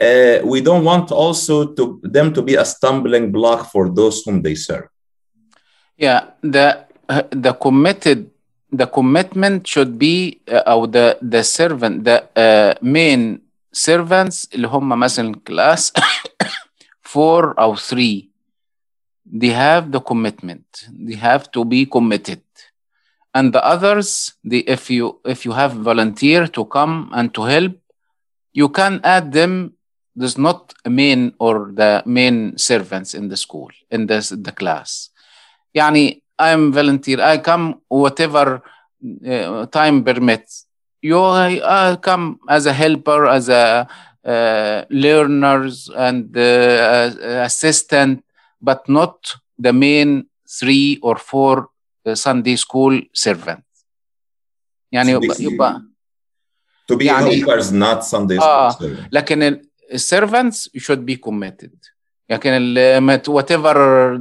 uh, we don't want also to them to be a stumbling block for those whom they serve. Yeah, the uh, the committed the commitment should be uh, or the the servant the main servants اللي هم مثلا class 4 or 3 they have the commitment they have to be committed and the others the if you if you have volunteer to come and to help you can add them there's not a main or the main servants in the school in this the class يعني I'm volunteer I come whatever uh, time permits you uh, come as a helper as a uh, learners and uh, assistant but not the main three or four Sunday school servants يعني يبقى, يبقى to be يعني- helpers not Sunday school آه. servants. لكن ال- السيرفنتس should be committed لكن ال whatever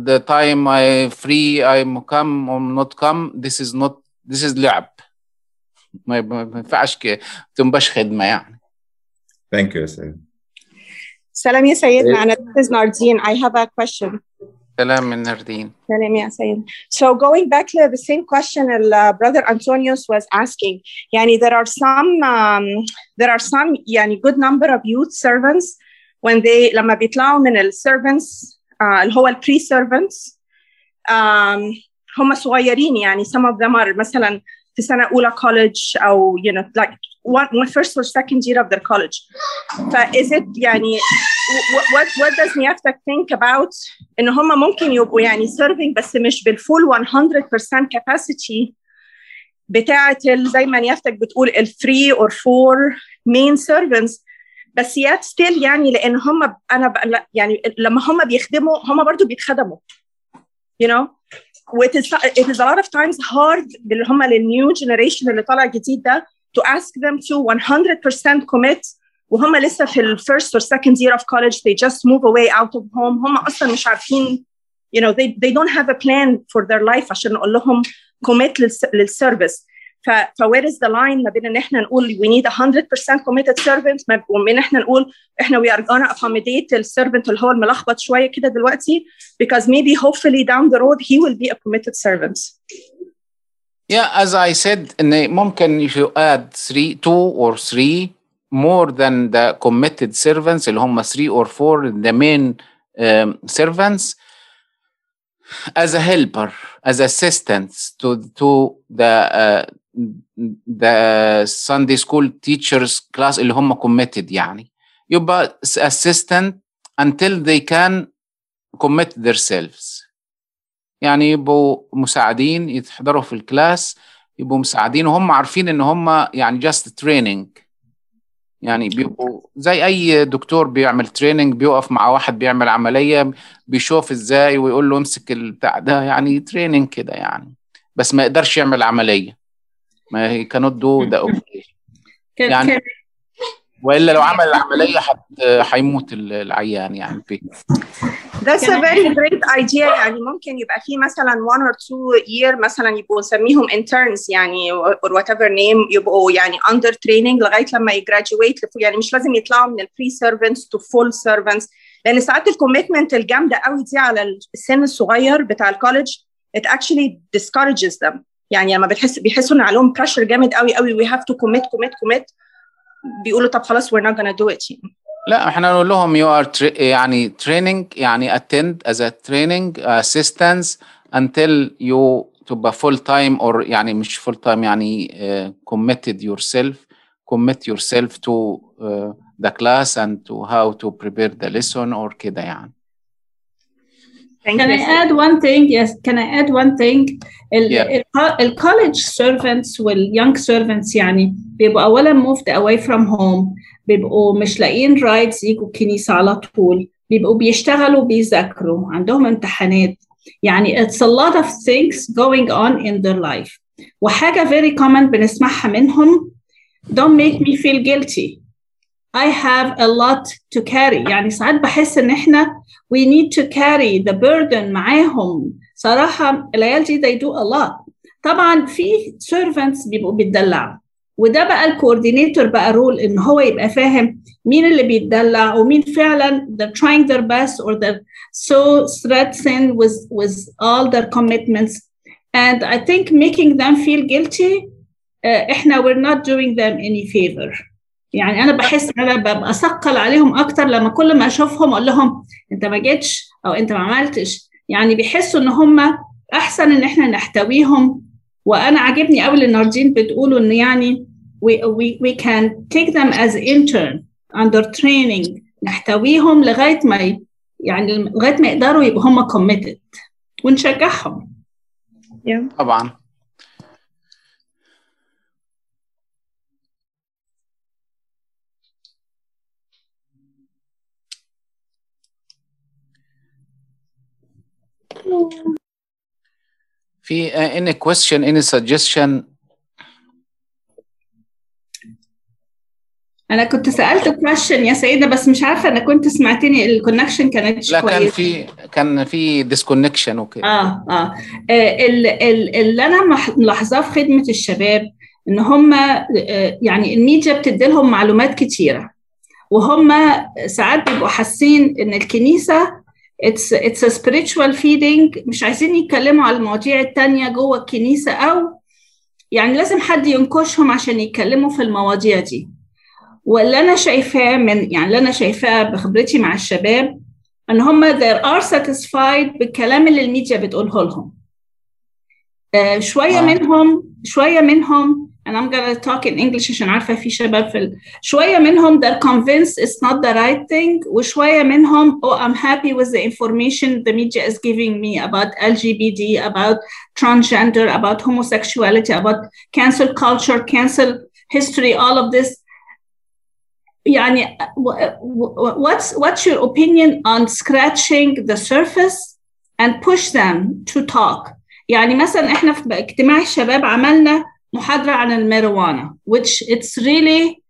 the time I free I come or not come this is not this is لعب ما ما ينفعش ك- تنبش خدمة يعني Thank you. سلام يا سيدنا أنا this is Nardine I have a question سلام من نردين سلام يا سيد so going back to the same question uh, brother Antonius was asking يعني there are some um, there are some يعني good number of youth servants when they لما بيطلعوا من ال servants uh, اللي هو ال pre servants um, هم صغيرين يعني some of them are مثلا في سنة أولى college أو you know like one, one first or second year of their college ف is it يعني what, what, does NIAFTC think about ان هم ممكن يبقوا يعني serving بس مش بالفول 100% capacity بتاعه ال- زي ما نيافتك بتقول ال 3 or 4 main servants بس yet still يعني لأن هم أنا يعني لما هم بيخدموا هم برضو بيتخدموا you know it is it is a lot of times hard اللي هم للنيو generation اللي طالع جديد ده to ask them to 100% commit وهم لسه في ال first or second year of college they just move away out of home هم أصلا مش عارفين you know they, they don't have a plan for their life عشان نقول لهم commit للس- للسيرفيس ف ف where is the line ما بين ان إحنا نقول we need a 100% committed servant ومن إحنا نقول إحنا we are gonna accommodate السيرفنت اللي هو الملخبط شوية كده دلوقتي because maybe hopefully down the road he will be a committed servant Yeah, as I said, ممكن if you add three, two or three more than the committed servants اللي هم three or four the main um, servants as a helper, as assistants to to the uh, the Sunday school teachers class اللي هم committed يعني يبقى assistant until they can commit themselves يعني يبقوا مساعدين يتحضروا في الكلاس يبقوا مساعدين وهم عارفين ان هم يعني just training يعني بيبقوا زي أي دكتور بيعمل تريننج بيقف مع واحد بيعمل عملية بيشوف إزاي ويقول له امسك البتاع ده يعني تريننج كده يعني. بس ما يقدرش يعمل عملية. ما هي cannot do the operation. كان يعني- وإلا لو عمل العملية هيموت العيان يعني. فيه That's a very great idea. يعني ممكن يبقى في مثلا one or two year مثلا يبقوا نسميهم interns يعني or whatever name يبقوا يعني under training لغاية لما يجراduate يعني مش لازم يطلعوا من ال pre servants to full servants. لأن ساعات الكوميتمنت الجامدة قوي دي على السن الصغير بتاع الكولج it actually discourages them. يعني لما بتحس بيحسوا إن عليهم pressure جامد قوي قوي. We have to commit commit commit. بيقولوا طب خلاص we're not gonna do it. يعني. لا إحنا نقول لهم يو ار يعني تريننج يعني اتند از تريننج اسيستنس until you تبقى فول تايم اور يعني مش فول تايم يعني كوميتد يور سيلف كوميت يور سيلف تو ذا كلاس اند تو هاو تو بريبير ذا ليسون اور كده يعني. Thank Can you. I add one thing? Yes, can I add one thing? ال Yeah. ال الكوليج servants واليونج servants يعني بيبقوا أولا moved away from home بيبقوا مش لاقيين رايدز يجوا الكنيسة على طول بيبقوا بيشتغلوا بيذاكروا عندهم امتحانات يعني it's a lot of things going on in their life وحاجة very common بنسمعها منهم don't make me feel guilty I have a lot to carry يعني ساعات بحس ان احنا we need to carry the burden معاهم صراحة العيال دي they do a lot طبعا في servants بيبقوا بيتدلعوا وده بقى الكوردينيتور بقى رول ان هو يبقى فاهم مين اللي بيتدلع ومين فعلا they're trying their best or they're so threatened with with all their commitments and I think making them feel guilty uh, احنا we're not doing them any favor يعني أنا بحس ان أنا ببقى اثقل عليهم أكتر لما كل ما أشوفهم أقول لهم أنت ما جيتش أو أنت ما عملتش. يعني بيحسوا إن هم أحسن إن إحنا نحتويهم. وأنا عاجبني قوي اللي ناردين بتقولوا إن يعني we, we, we can take them as intern under training. نحتويهم لغاية ما يعني لغاية ما يقدروا يبقوا هم committed. ونشجعهم. طبعا. في uh, any question any suggestion? أنا كنت سألت كويشن يا سيدنا بس مش عارفة أنا كنت سمعتني الكونكشن كانت لا كان في كان في disconnection وكده آه آه. ال- ال- اللي أنا ملاحظاه في خدمة الشباب إن هم آه، يعني الميديا بتدي لهم معلومات كتيرة. وهم ساعات بيبقوا حاسين إن الكنيسة اتس اتس spiritual feeding. مش عايزين يتكلموا على المواضيع التانية جوه الكنيسة أو يعني لازم حد ينكشهم عشان يتكلموا في المواضيع دي. واللي أنا شايفاه من يعني اللي أنا شايفاه بخبرتي مع الشباب إن هم they are satisfied بالكلام اللي الميديا بتقوله لهم. آه، شوية آه. منهم شوية منهم and I'm gonna talk in English عشان عارفه في شباب في ال... شويه منهم they're convinced it's not the right thing وشويه منهم oh I'm happy with the information the media is giving me about LGBT about transgender about homosexuality about cancel culture cancel history all of this يعني w- w- what's what's your opinion on scratching the surface and push them to talk يعني مثلا احنا في اجتماع الشباب عملنا محاضرة عن الماريجوانا which it's really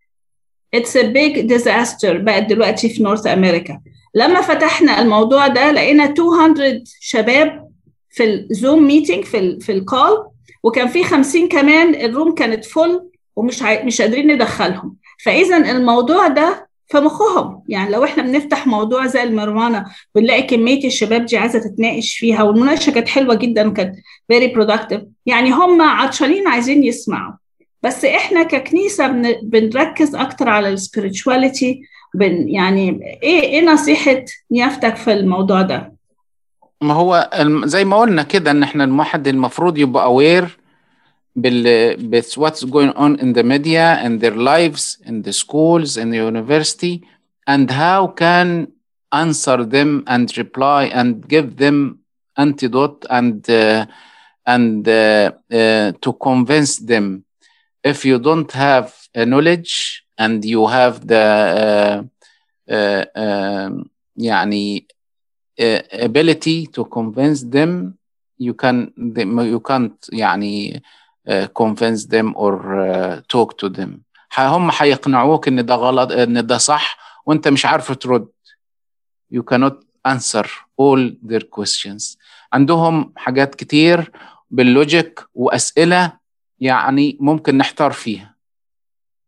it's a big disaster بقت دلوقتي في نورث أمريكا لما فتحنا الموضوع ده لقينا 200 شباب في الزوم ميتنج في في الكول وكان في 50 كمان الروم كانت فل ومش. مش قادرين ندخلهم فإذا الموضوع ده في مخهم يعني لو إحنا بنفتح موضوع زي المروانة بنلاقي كمية الشباب دي عايزة تتناقش فيها والمناقشة كانت حلوة جدا وكانت very productive. يعني هم عطشانين عايزين يسمعوا. بس إحنا ككنيسة بن... بنركز أكتر على السبirituality بن... يعني إيه إيه نصيحة نيافتك في الموضوع ده؟ ما هو زي ما قلنا كده إن إحنا الواحد المفروض يبقى aware بال بس what's going on in the media and their lives in the schools in the university and how can answer them and reply and give them antidote and uh, and uh, uh, to convince them if you don't have a knowledge and you have the uh, uh, um, يعني uh, ability to convince them you can them, you can't يعني uh, convince them or uh, talk to them هم هيقنعوك ان ده غلط ان ده صح وانت مش عارف ترد you cannot answer all their questions عندهم حاجات كتير باللوجيك واسئله يعني ممكن نحتار فيها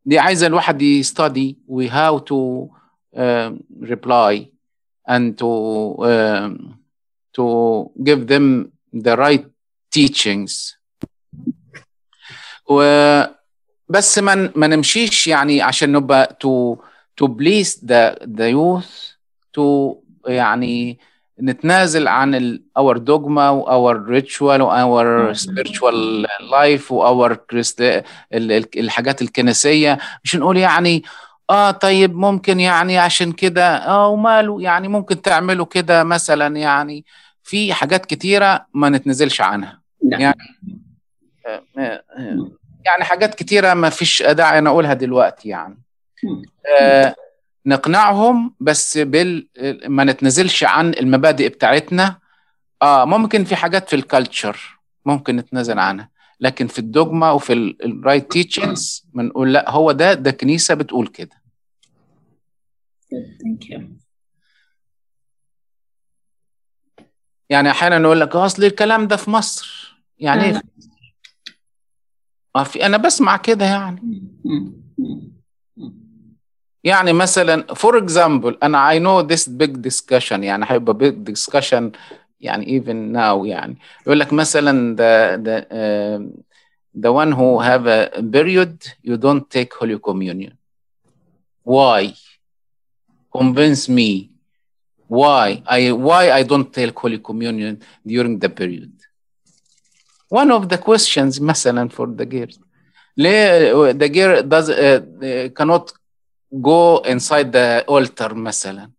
دي عايزه الواحد يستدي و how to uh, reply and to um, to give them the right teachings و بس ما ما نمشيش يعني عشان نبقى تو تو بليس ذا ذا يوث تو يعني نتنازل عن اور دوجما واور ريتشوال واور سبيرتشوال لايف واور الحاجات الكنسية. مش نقول يعني آه طيب ممكن يعني عشان كده آه وماله يعني ممكن تعملوا كده مثلا يعني في حاجات كتيرة ما نتنزلش عنها. نعم. يعني يعني حاجات كتيرة ما فيش داعي أنا أقولها دلوقتي يعني آه، نقنعهم بس بال ما نتنزلش عن المبادئ بتاعتنا آه ممكن في حاجات في الكالتشر ممكن نتنازل عنها لكن في الدوجما وفي الرايت تيتشنجز بنقول لا هو ده ده كنيسة بتقول كده. يعني أحيانا نقول لك "آه، أصل الكلام ده في مصر يعني إيه آه. مصر؟ ما في انا بسمع كده يعني يعني مثلا فور اكزامبل انا I know this big discussion يعني هيبقى big discussion يعني even now يعني يقول لك مثلا the the um, the one who have a period you don't take holy communion why convince me why I why I don't take holy communion during the period One of the questions مثلا for the girls ليه the girl does uh, cannot go inside the altar مثلا?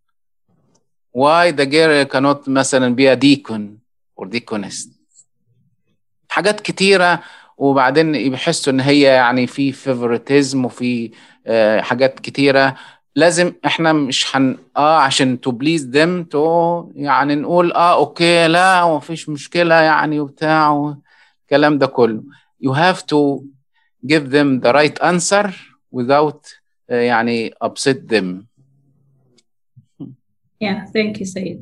Why the girl cannot مثلا be a deacon or deaconess? حاجات كتيرة وبعدين بيحسوا إن هي يعني في فيفوريتيزم وفي آه، حاجات كتيرة. لازم إحنا مش هن آه عشان تو بليز ذم تو يعني نقول آه أوكي لا مفيش مشكلة يعني وبتاع الكلام ده كله you have to give them the right answer without uh, يعني upset them Yeah, thank you, Sayed.